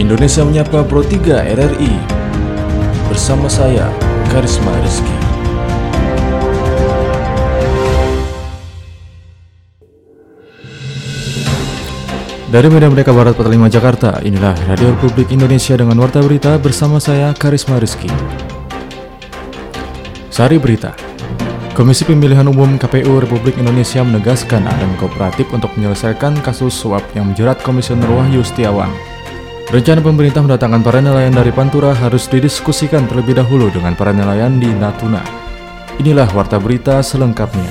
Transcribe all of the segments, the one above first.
Indonesia Menyapa Pro 3 RRI Bersama saya, Karisma Rizky. Dari Medan Merdeka Barat 45 Jakarta, inilah Radio Republik Indonesia dengan Warta Berita bersama saya, Karisma Rizky. Sari Berita. Komisi Pemilihan Umum KPU Republik Indonesia menegaskan akan kooperatif untuk menyelesaikan kasus suap yang menjerat Komisioner Wahyu Setiawan. Rencana pemerintah mendatangkan para nelayan dari Pantura harus didiskusikan terlebih dahulu dengan para nelayan di Natuna. Inilah warta berita selengkapnya.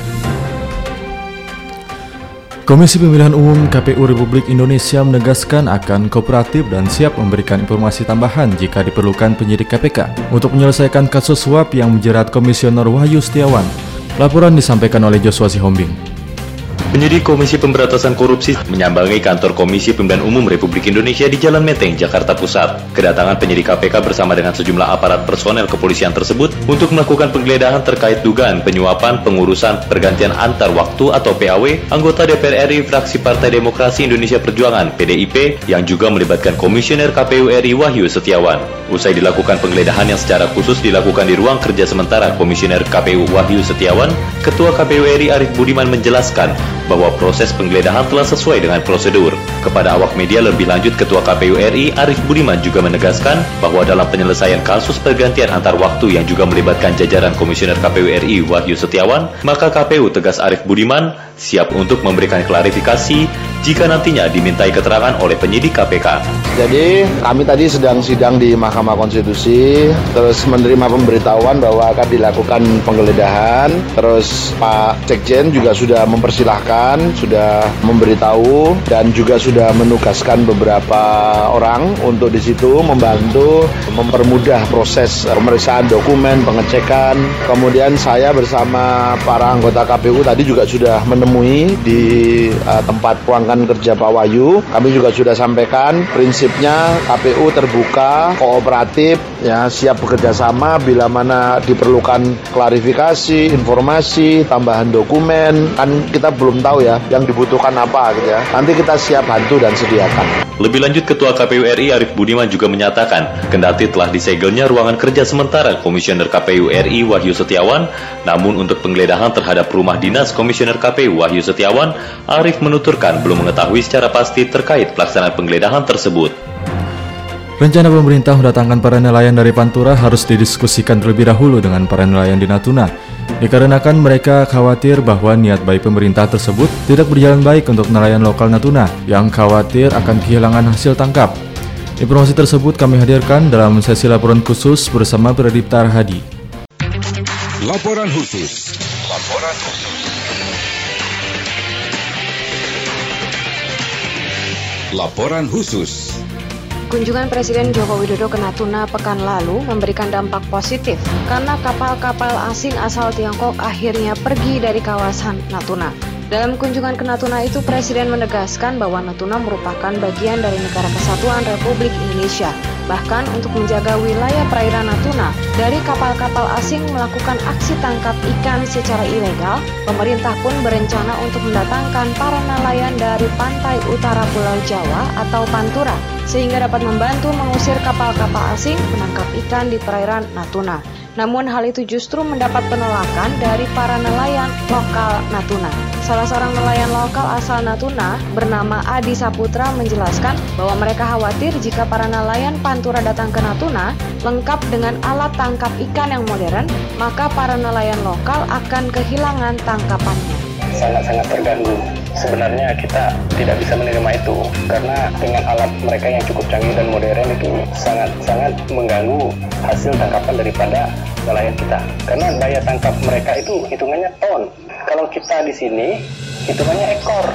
Komisi Pemilihan Umum KPU Republik Indonesia menegaskan akan kooperatif dan siap memberikan informasi tambahan jika diperlukan penyidik KPK untuk menyelesaikan kasus suap yang menjerat Komisioner Wahyu Setiawan. Laporan disampaikan oleh Joshua Sihombing. Penyidik Komisi Pemberantasan Korupsi menyambangi kantor Komisi Pemilihan Umum Republik Indonesia di Jalan Menteng, Jakarta Pusat. Kedatangan penyidik KPK bersama dengan sejumlah aparat personel kepolisian tersebut untuk melakukan penggeledahan terkait dugaan penyuapan pengurusan pergantian antar waktu atau PAW anggota DPR RI fraksi Partai Demokrasi Indonesia Perjuangan PDIP yang juga melibatkan Komisioner KPU RI Wahyu Setiawan. Usai dilakukan penggeledahan yang secara khusus dilakukan di ruang kerja sementara Komisioner KPU Wahyu Setiawan, Ketua KPU RI Arief Budiman menjelaskan bahwa proses penggeledahan telah sesuai dengan prosedur. Kepada awak media lebih lanjut Ketua KPU RI Arief Budiman juga menegaskan bahwa dalam penyelesaian kasus pergantian antar waktu yang juga melibatkan jajaran Komisioner KPU RI Wahyu Setiawan, maka KPU tegas Arief Budiman siap untuk memberikan klarifikasi jika nantinya dimintai keterangan oleh penyidik KPK. Jadi kami tadi sedang sidang di Mahkamah Konstitusi, terus menerima pemberitahuan bahwa akan dilakukan penggeledahan, terus Pak Sekjen juga sudah mempersilahkan, sudah memberitahu dan juga sudah menugaskan beberapa orang untuk di situ membantu mempermudah proses pemeriksaan dokumen, pengecekan. Kemudian saya bersama para anggota KPU tadi juga sudah menemui di uh, tempat ruangan kerja Pak Wahyu. Kami juga sudah sampaikan prinsipnya KPU terbuka, kooperatif, ya siap bekerja sama bila mana diperlukan klarifikasi, informasi, tambahan dokumen. Kan kita belum tahu ya yang dibutuhkan apa gitu ya. Nanti kita siap bantu dan sediakan. Lebih lanjut Ketua KPU RI Arief Budiman juga menyatakan, kendati telah disegelnya ruangan kerja sementara Komisioner KPU RI Wahyu Setiawan, namun untuk penggeledahan terhadap rumah dinas Komisioner KPU Wahyu Setiawan, Arief menuturkan belum mengetahui secara pasti terkait pelaksanaan penggeledahan tersebut. Rencana pemerintah mendatangkan para nelayan dari Pantura harus didiskusikan terlebih dahulu dengan para nelayan di Natuna, dikarenakan mereka khawatir bahwa niat baik pemerintah tersebut tidak berjalan baik untuk nelayan lokal Natuna yang khawatir akan kehilangan hasil tangkap. Informasi tersebut kami hadirkan dalam sesi laporan khusus bersama Pradipta Hadi. Laporan khusus. Laporan khusus. Laporan khusus. Kunjungan Presiden Joko Widodo ke Natuna pekan lalu memberikan dampak positif karena kapal-kapal asing asal Tiongkok akhirnya pergi dari kawasan Natuna. Dalam kunjungan ke Natuna itu, Presiden menegaskan bahwa Natuna merupakan bagian dari Negara Kesatuan Republik Indonesia. Bahkan untuk menjaga wilayah perairan Natuna dari kapal-kapal asing melakukan aksi tangkap ikan secara ilegal, pemerintah pun berencana untuk mendatangkan para nelayan dari pantai utara Pulau Jawa atau Pantura sehingga dapat membantu mengusir kapal-kapal asing menangkap ikan di perairan Natuna. Namun hal itu justru mendapat penolakan dari para nelayan lokal Natuna. Salah seorang nelayan lokal asal Natuna bernama Adi Saputra menjelaskan bahwa mereka khawatir jika para nelayan Pantura datang ke Natuna lengkap dengan alat tangkap ikan yang modern, maka para nelayan lokal akan kehilangan tangkapannya. Sangat-sangat terganggu sebenarnya kita tidak bisa menerima itu karena dengan alat mereka yang cukup canggih dan modern itu sangat-sangat mengganggu hasil tangkapan daripada nelayan kita. Karena daya tangkap mereka itu hitungannya ton. Kalau kita di sini hitungannya ekor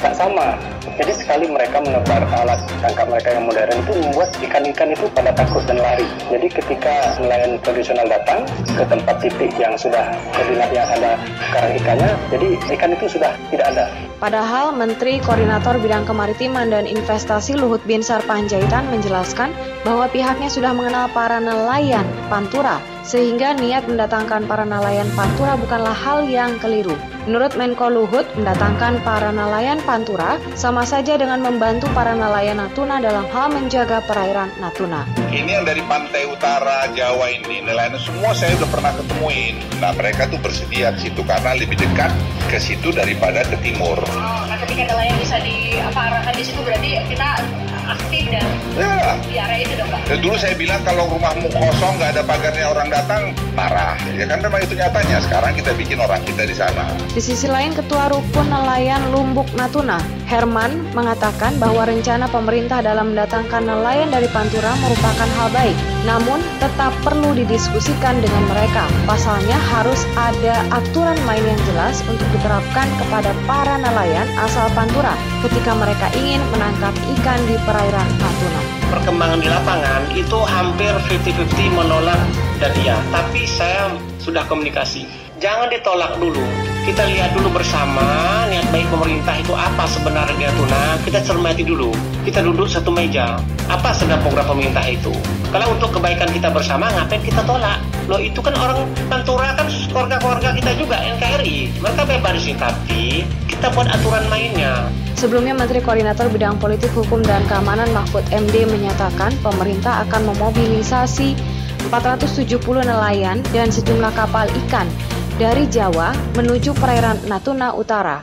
tak sama jadi sekali mereka menebar alat tangkap mereka yang modern itu membuat ikan-ikan itu pada takut dan lari. Jadi ketika nelayan tradisional datang ke tempat titik yang sudah koordinat yang ada karang ikannya, jadi ikan itu sudah tidak ada. Padahal Menteri Koordinator Bidang Kemaritiman dan Investasi Luhut Binsar Panjaitan menjelaskan bahwa pihaknya sudah mengenal para nelayan Pantura, sehingga niat mendatangkan para nelayan Pantura bukanlah hal yang keliru. Menurut Menko Luhut, mendatangkan para nelayan Pantura sama saja dengan membantu para nelayan Natuna dalam hal menjaga perairan Natuna. Ini yang dari pantai utara Jawa ini, nelayan semua saya udah pernah ketemuin. Nah mereka tuh bersedia ke situ karena lebih dekat ke situ daripada ke timur. Oh, nah ketika nelayan bisa di apa arahkan di situ berarti kita aktif dan Ya, di area itu dong Pak? Dan dulu saya bilang kalau rumahmu kosong nggak ada pagarnya orang datang marah. Ya kan memang itu nyatanya. Sekarang kita bikin orang kita di sana. Di sisi lain, Ketua Rukun Nelayan Lumbuk Natuna, Herman, mengatakan bahwa rencana pemerintah dalam mendatangkan nelayan dari Pantura merupakan hal baik. Namun, tetap perlu didiskusikan dengan mereka. Pasalnya harus ada aturan main yang jelas untuk diterapkan kepada para nelayan asal Pantura ketika mereka ingin menangkap ikan di perairan Natuna. Perkembangan di lapangan itu hampir 50-50 menolak dan iya. Tapi saya sudah komunikasi. Jangan ditolak dulu. Kita lihat dulu bersama niat baik pemerintah itu apa sebenarnya di Natuna. Kita cermati dulu. Kita duduk satu meja. Apa sebenarnya program pemerintah itu? Kalau untuk kebaikan kita bersama, ngapain kita tolak? Loh itu kan orang Pantura kan keluarga-keluarga kita juga NKRI. Mereka bebas sih, tapi kita buat aturan mainnya. Sebelumnya Menteri Koordinator Bidang Politik Hukum dan Keamanan Mahfud MD menyatakan pemerintah akan memobilisasi 470 nelayan dan sejumlah kapal ikan dari Jawa menuju perairan Natuna Utara.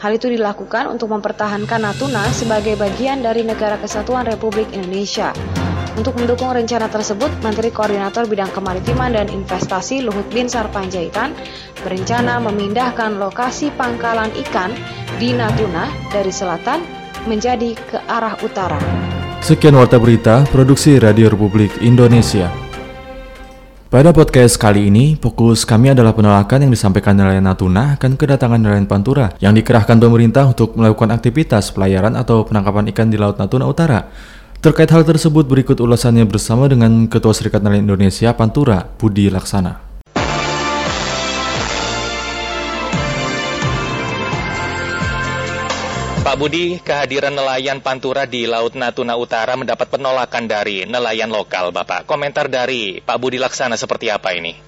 Hal itu dilakukan untuk mempertahankan Natuna sebagai bagian dari Negara Kesatuan Republik Indonesia. Untuk mendukung rencana tersebut, Menteri Koordinator Bidang Kemaritiman dan Investasi Luhut Binsar Panjaitan berencana memindahkan lokasi pangkalan ikan di Natuna dari selatan menjadi ke arah utara. Sekian warta berita produksi Radio Republik Indonesia. Pada podcast kali ini, fokus kami adalah penolakan yang disampaikan nelayan Natuna akan kedatangan nelayan Pantura yang dikerahkan pemerintah untuk melakukan aktivitas pelayaran atau penangkapan ikan di Laut Natuna Utara. Terkait hal tersebut, berikut ulasannya bersama dengan Ketua Serikat Nelayan Indonesia Pantura, Budi Laksana. Pak Budi, kehadiran nelayan Pantura di Laut Natuna Utara mendapat penolakan dari nelayan lokal, Bapak. Komentar dari Pak Budi Laksana seperti apa ini?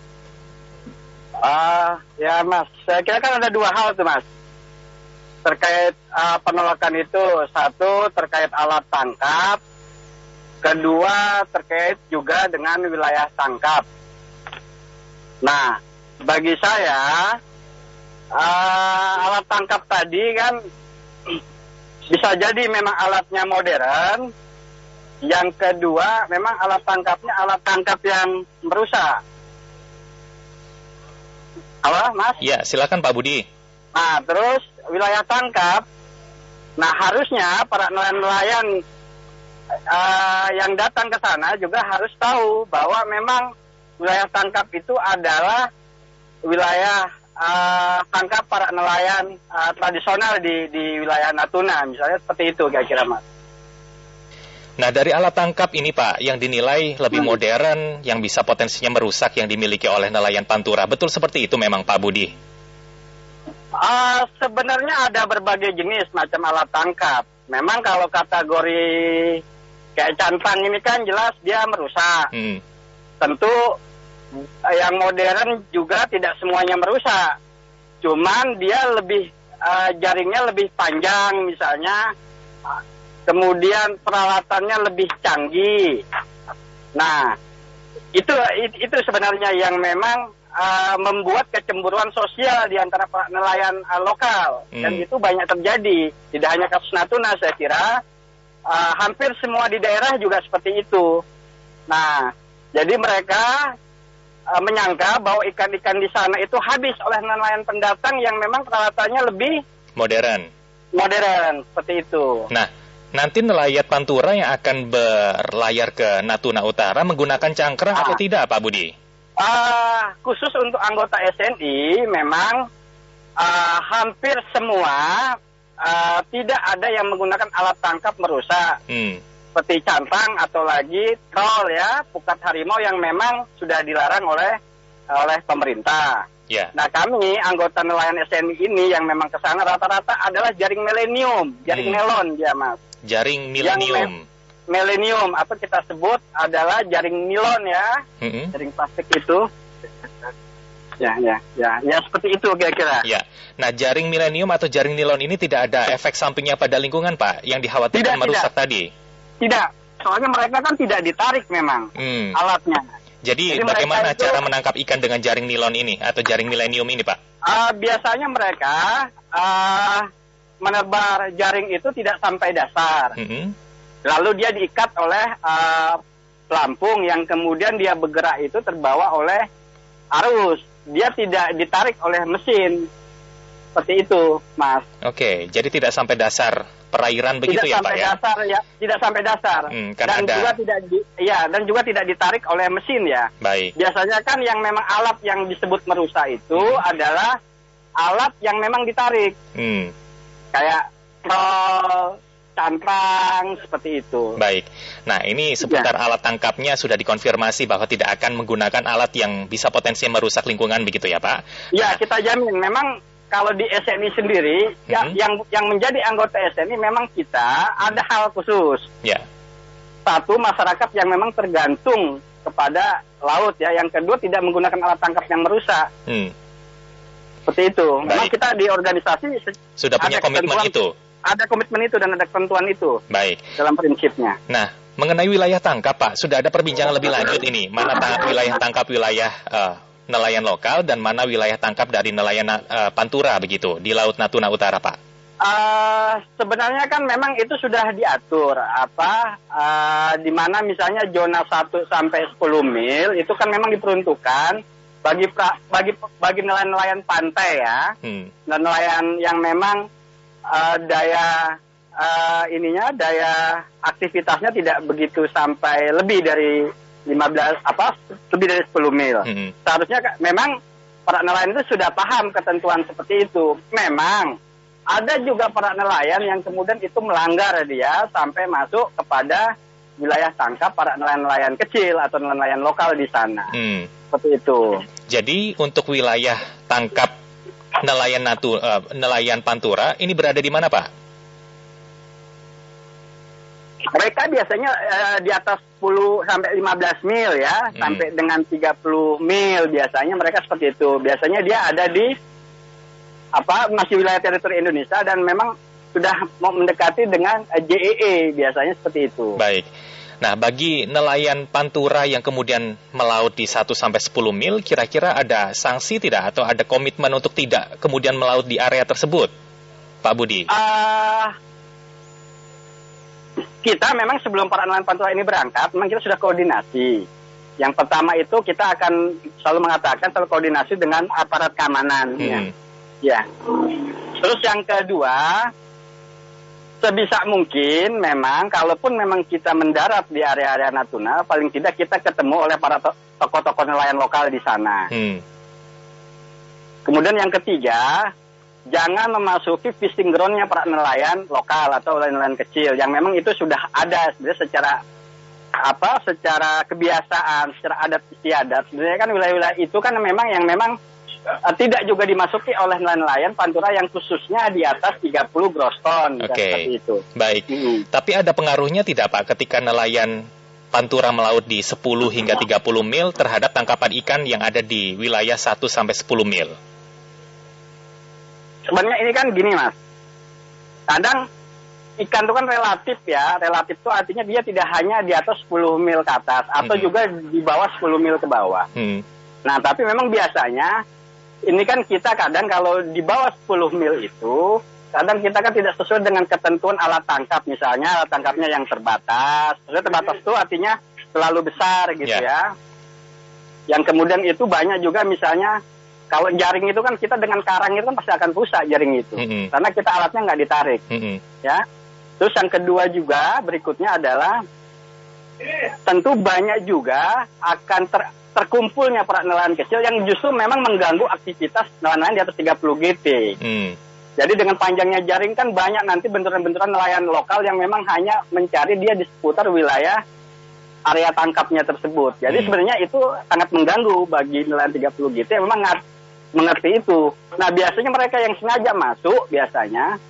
Ah, ya Mas, saya kira kan ada dua hal tuh Mas. Terkait ah, penolakan itu, satu terkait alat tangkap, kedua terkait juga dengan wilayah tangkap. Nah, bagi saya ah, alat tangkap tadi kan bisa jadi memang alatnya modern. Yang kedua, memang alat tangkapnya alat tangkap yang merusak. Apa, Mas? Ya, silakan Pak Budi. Nah, terus wilayah tangkap. Nah, harusnya para nelayan-nelayan eh, yang datang ke sana juga harus tahu bahwa memang wilayah tangkap itu adalah wilayah eh, tangkap para nelayan eh, tradisional di di wilayah Natuna, misalnya seperti itu kira-kira, Mas. Nah, dari alat tangkap ini, Pak, yang dinilai lebih modern, yang bisa potensinya merusak yang dimiliki oleh nelayan Pantura. Betul seperti itu memang, Pak Budi? Ah, sebenarnya ada berbagai jenis macam alat tangkap. Memang kalau kategori kayak cantrang ini kan jelas dia merusak. Hmm. Tentu yang modern juga tidak semuanya merusak. Cuman dia lebih eh, jaringnya lebih panjang misalnya. Kemudian peralatannya lebih canggih. Nah, itu itu sebenarnya yang memang uh, membuat kecemburuan sosial di antara nelayan uh, lokal dan Hmm. itu banyak terjadi tidak hanya kasus Natuna saya kira uh, hampir semua di daerah juga seperti itu nah jadi mereka uh, menyangka bahwa ikan-ikan di sana itu habis oleh nelayan pendatang yang memang peralatannya lebih Modern. modern seperti itu Nah, nanti nelayan Pantura yang akan berlayar ke Natuna Utara menggunakan cangkrang atau tidak, Pak Budi? Ah, khusus untuk anggota SNI memang ah, hampir semua ah, tidak ada yang menggunakan alat tangkap merusak Hmm. seperti cantang atau lagi troll ya, pukat harimau yang memang sudah dilarang oleh oleh pemerintah. Ya. Nah kami anggota nelayan SNI ini yang memang ke sana rata-rata adalah jaring milenium, jaring Hmm. melon dia mas. Jaring milenium. Milenium atau kita sebut adalah jaring nilon ya, Mm-mm. jaring plastik itu. Ya, ya, ya, ya seperti itu kira-kira. Ya. Nah, jaring milenium atau jaring nilon ini tidak ada efek sampingnya pada lingkungan, Pak, yang dikhawatirkan Tidak, merusak tidak. tadi. Tidak, soalnya mereka kan tidak ditarik memang Hmm. alatnya. Jadi, Jadi bagaimana itu- cara menangkap ikan dengan jaring nilon ini atau jaring milenium ini, Pak? Ah, biasanya mereka ah, menebar jaring itu tidak sampai dasar. Mm-mm. Lalu dia diikat oleh ah, pelampung yang kemudian dia bergerak itu terbawa oleh arus. Dia tidak ditarik oleh mesin. Seperti itu, Mas. Oke, jadi tidak sampai dasar perairan begitu tidak ya, Pak sampai ya? dasar ya, tidak sampai dasar. Hmm, kan dan ada- juga tidak di- ya, dan juga tidak ditarik oleh mesin ya. Baik. Biasanya kan yang memang alat yang disebut merusak itu adalah alat yang memang ditarik. Hmm. Kayak roll, cantrang, seperti itu. Baik. Nah, ini seputar Ya. alat tangkapnya sudah dikonfirmasi bahwa tidak akan menggunakan alat yang bisa potensi merusak lingkungan begitu ya, Pak? Ya, kita jamin. Memang kalau di SNI sendiri, ya, Mhm. yang yang menjadi anggota SNI memang kita ada hal khusus. Ya. Satu, masyarakat yang memang tergantung kepada laut ya. Yang kedua, tidak menggunakan alat tangkap yang merusak. Hmm. Seperti itu. Memang Baik. kita di organisasi Sudah punya komitmen itu. Ada komitmen itu dan ada ketentuan itu Baik. dalam prinsipnya. Nah, mengenai wilayah tangkap, Pak, sudah ada perbincangan lebih lanjut ini. Mana ta- wilayah tangkap wilayah eh, nelayan lokal dan mana wilayah tangkap dari nelayan eh, Pantura begitu di Laut Natuna Utara, Pak? Eh, sebenarnya kan memang itu sudah diatur apa eh, di mana misalnya zona 1 sampai 10 mil itu kan memang diperuntukkan bagi pra- bagi bagi nelayan-nelayan pantai ya. Hmm. dan nelayan yang memang eh, daya eh, ininya daya aktivitasnya tidak begitu sampai lebih dari 15 apa lebih dari 10 mil. Hmm. Seharusnya memang para nelayan itu sudah paham ketentuan seperti itu. Memang ada juga para nelayan yang kemudian itu melanggar dia sampai masuk kepada wilayah tangkap para nelayan-nelayan kecil atau nelayan lokal di sana. Hmm. Seperti itu. Jadi untuk wilayah tangkap nelayan Natu, eh, nelayan Pantura ini berada di mana, Pak? Mereka biasanya eh, di atas 10 sampai 15 mil ya, Hmm. sampai dengan 30 mil biasanya mereka seperti itu. Biasanya dia ada di apa masih wilayah teritori Indonesia dan memang sudah mau mendekati dengan eh, JEE biasanya seperti itu. Baik. Nah, bagi nelayan Pantura yang kemudian melaut di 1 sampai 10 mil, kira-kira ada sanksi tidak atau ada komitmen untuk tidak kemudian melaut di area tersebut? Pak Budi. Ah, kita memang sebelum para nelayan pantura ini berangkat, memang kita sudah koordinasi. Yang pertama itu kita akan selalu mengatakan selalu koordinasi dengan aparat keamanan. ya. Hmm. Ya. Terus yang kedua, sebisa mungkin memang kalaupun memang kita mendarat di area-area Natuna, paling tidak kita ketemu oleh para to- tokoh-tokoh nelayan lokal di sana. Hmm. Kemudian yang ketiga, jangan memasuki fishing groundnya para nelayan lokal atau nelayan kecil yang memang itu sudah ada sebenarnya secara apa secara kebiasaan, secara adat istiadat. Sebenarnya kan wilayah-wilayah itu kan memang yang memang tidak juga dimasuki oleh nelayan-nelayan pantura yang khususnya di atas 30 gross ton. Oke. Seperti itu. Baik. Tapi ada pengaruhnya tidak Pak ketika nelayan Pantura melaut di 10 hingga 30 mil terhadap tangkapan ikan yang ada di wilayah 1 sampai 10 mil? Sebenarnya ini kan gini mas, kadang ikan itu kan relatif ya, relatif itu artinya dia tidak hanya di atas 10 mil ke atas atau Mhm. juga di bawah 10 mil ke bawah. Hmm. Nah tapi memang biasanya ini kan kita kadang kalau di bawah 10 mil itu kadang kita kan tidak sesuai dengan ketentuan alat tangkap misalnya alat tangkapnya yang terbatas. Maksudnya terbatas itu artinya terlalu besar gitu Ya. ya. Yang kemudian itu banyak juga misalnya kalau jaring itu kan kita dengan karang itu kan pasti akan rusak jaring itu. Mm-mm. Karena kita alatnya nggak ditarik Mm-mm. ya. Terus yang kedua juga berikutnya adalah tentu banyak juga akan ter- terkumpulnya para nelayan kecil yang justru memang mengganggu aktivitas nelayan di atas 30 GT. Hmm. Jadi dengan panjangnya jaring kan banyak nanti benturan-benturan nelayan lokal yang memang hanya mencari dia di seputar wilayah area tangkapnya tersebut. Jadi Hmm. sebenarnya itu sangat mengganggu bagi nelayan 30 GT yang memang mengerti itu. Nah biasanya mereka yang sengaja masuk biasanya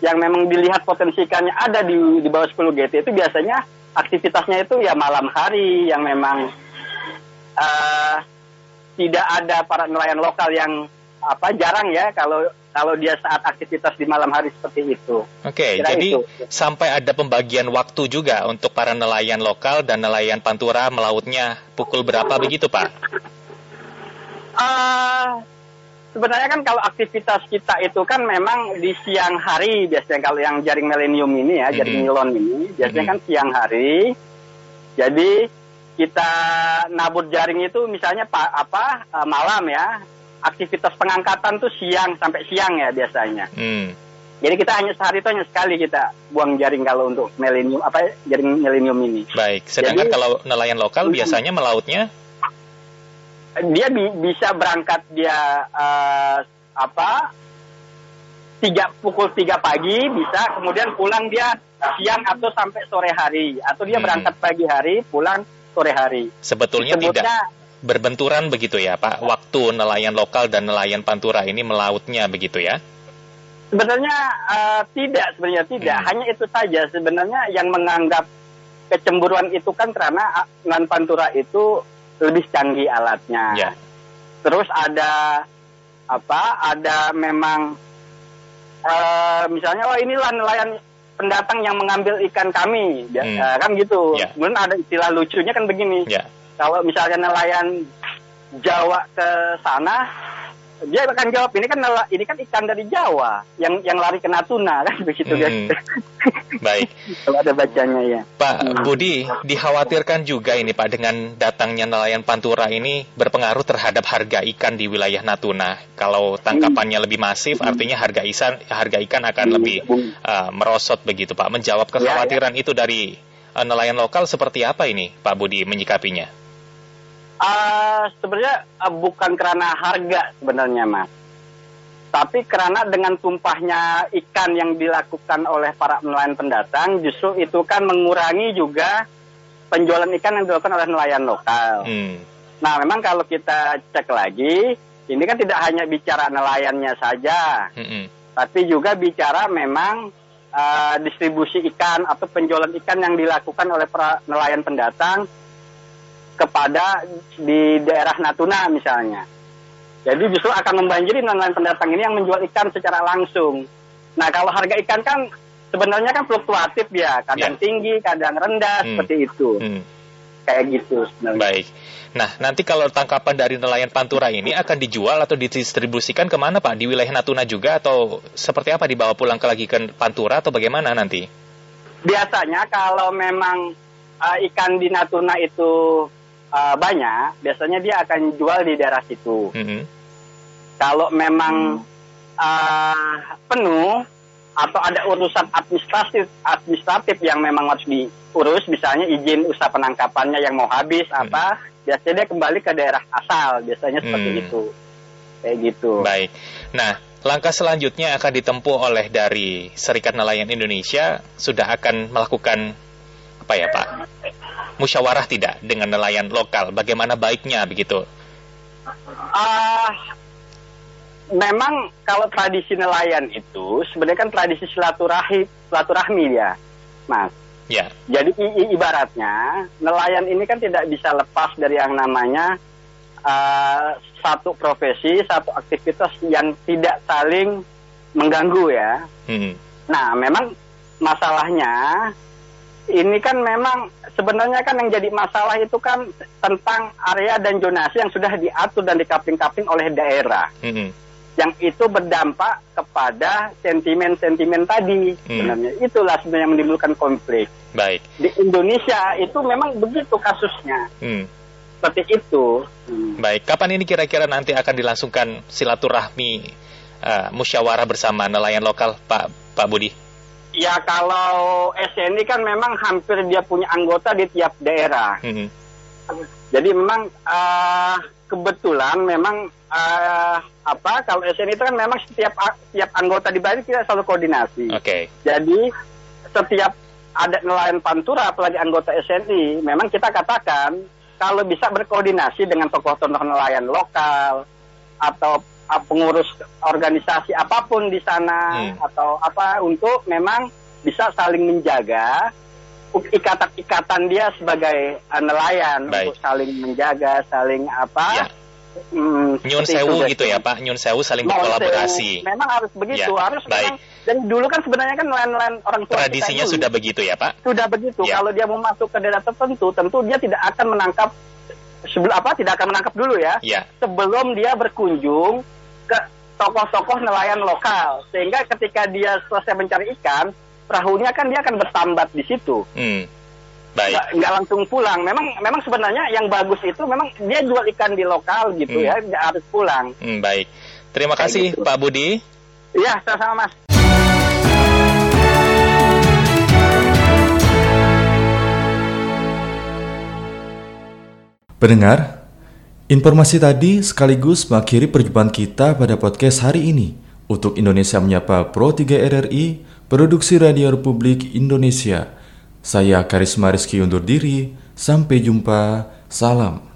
yang memang dilihat potensi ikannya ada di di bawah 10 GT itu biasanya aktivitasnya itu ya malam hari yang memang eh, tidak ada para nelayan lokal yang apa jarang ya kalau kalau dia saat aktivitas di malam hari seperti itu. Oke, Kira jadi itu. sampai ada pembagian waktu juga untuk para nelayan lokal dan nelayan pantura melautnya pukul berapa begitu, Pak? Ah, sebenarnya kan kalau aktivitas kita itu kan memang di siang hari biasanya kalau yang jaring milenium ini ya, jaring Mhm. nilon ini biasanya kan siang hari. Jadi kita nabur jaring itu misalnya pak apa eh, malam ya. Aktivitas pengangkatan tuh siang sampai siang ya biasanya. Hmm. Jadi kita hanya sehari itu hanya sekali kita buang jaring kalau untuk milenium apa jaring milenium ini. Baik, sedangkan Jadi- kalau nelayan lokal biasanya melautnya dia bi- bisa berangkat dia eh, apa tiga pukul tiga pagi bisa kemudian pulang dia siang atau sampai sore hari atau dia Hmm. berangkat pagi hari pulang sore hari sebetulnya tidak berbenturan begitu ya, Pak? Waktu nelayan lokal dan nelayan pantura ini melautnya begitu ya? sebenarnya eh, tidak sebenarnya tidak Hmm. hanya itu saja sebenarnya yang menganggap kecemburuan itu kan karena ah, nan pantura itu lebih canggih alatnya Ya. terus ada apa ada memang eh, misalnya oh inilah nelayan pendatang yang mengambil ikan kami ya, Hmm. eh, kan gitu Ya. kemudian ada istilah lucunya kan begini Ya. kalau misalnya nelayan Jawa ke sana dia akan jawab ini kan ini kan ikan dari Jawa yang yang lari ke Natuna kan begitu Hmm. guys Baik. kalau ada bacanya ya Pak Budi, dikhawatirkan juga ini Pak dengan datangnya nelayan pantura ini berpengaruh terhadap harga ikan di wilayah Natuna. Kalau tangkapannya lebih masif, artinya harga ikan harga ikan akan lebih uh, merosot begitu Pak. Menjawab kekhawatiran itu dari uh, nelayan lokal seperti apa ini Pak Budi menyikapinya? Ah, sebenarnya ah, bukan karena harga sebenarnya mas, tapi karena dengan tumpahnya ikan yang dilakukan oleh para nelayan pendatang, justru itu kan mengurangi juga penjualan ikan yang dilakukan oleh nelayan lokal. Hmm. Nah, memang kalau kita cek lagi, ini kan tidak hanya bicara nelayannya saja, Mm-mm. tapi juga bicara memang ah, distribusi ikan atau penjualan ikan yang dilakukan oleh para nelayan pendatang kepada di daerah Natuna misalnya. Jadi justru akan membanjiri nelayan pendatang ini yang menjual ikan secara langsung. Nah kalau harga ikan kan sebenarnya kan fluktuatif ya, kadang Ya. tinggi, kadang rendah Hmm. seperti itu, Hmm. kayak gitu sebenarnya. Baik. Nah, nanti kalau tangkapan dari nelayan pantura ini akan dijual atau didistribusikan ke mana Pak? Di wilayah Natuna juga atau seperti apa dibawa pulang ke lagi ke pantura atau bagaimana nanti? Biasanya kalau memang uh, ikan di Natuna itu uh, banyak, biasanya dia akan jual di daerah situ. Mhm. Kalau memang uh, penuh atau ada urusan administratif administratif yang memang harus diurus, misalnya izin usaha penangkapannya yang mau habis apa, biasanya dia kembali ke daerah asal, biasanya seperti Hmm. itu, kayak gitu. Baik. Nah, langkah selanjutnya akan ditempuh oleh dari Serikat Nelayan Indonesia sudah akan melakukan apa ya Pak? Musyawarah tidak dengan nelayan lokal? Bagaimana baiknya begitu? Ah, memang kalau tradisi nelayan itu sebenarnya kan tradisi silaturahmi, silaturahmi ya, Mas. Ya. Jadi i- ibaratnya nelayan ini kan tidak bisa lepas dari yang namanya uh, satu profesi, satu aktivitas yang tidak saling mengganggu ya. Hmm. Nah, memang masalahnya ini kan memang sebenarnya kan yang jadi masalah itu kan tentang area dan zonasi yang sudah diatur dan dikapling-kapling oleh daerah Mhm. yang itu berdampak kepada sentimen-sentimen tadi Hmm. sebenarnya itulah sebenarnya yang menimbulkan konflik Baik. di Indonesia itu memang begitu kasusnya Hmm. seperti itu Baik, kapan ini kira-kira nanti akan dilangsungkan silaturahmi eh, musyawarah bersama nelayan lokal, Pak Pak Budi? Ya kalau SNI kan memang hampir dia punya anggota di tiap daerah Mhm. jadi memang eh, kebetulan memang eh, apa kalau SNI itu kan memang setiap setiap anggota di Bali kita selalu koordinasi Oke. Jadi setiap ada nelayan pantura apalagi anggota SNI, memang kita katakan kalau bisa berkoordinasi dengan tokoh-tokoh nelayan lokal atau uh, pengurus organisasi apa pun di sana atau apa untuk memang bisa saling menjaga ikatan-ikatan dia sebagai uh, nelayan Baik. untuk saling menjaga, saling apa Hmm, Nyun sewu itu, gitu ya Pak, nyun sewu saling Mohon berkolaborasi. sewu. Memang harus begitu, Ya, harus baik. memang. Dan dulu kan sebenarnya kan nelayan-nelayan orang tua Tradisinya sudah begitu ya Pak? sudah begitu. Ya. Kalau dia mau masuk ke daerah tertentu, tentu dia tidak akan menangkap sebelum apa? Tidak akan menangkap dulu ya. Ya. Sebelum dia berkunjung ke tokoh-tokoh nelayan lokal, sehingga ketika dia selesai mencari ikan, perahunya kan dia akan bertambat di situ. Hmm. Baik. Nggak, nggak langsung pulang. Memang memang sebenarnya yang bagus itu memang dia jual ikan di lokal gitu Hmm. ya, nggak harus pulang. Hmm, baik. Terima kasih gitu. Pak Budi. Iya, sama-sama Mas. Pendengar, informasi tadi sekaligus mengakhiri perjumpaan kita pada podcast hari ini. Untuk Indonesia Menyapa Pro 3 RRI, Produksi Radio Republik Indonesia. Saya Karisma Rizky undur diri, sampai jumpa, salam.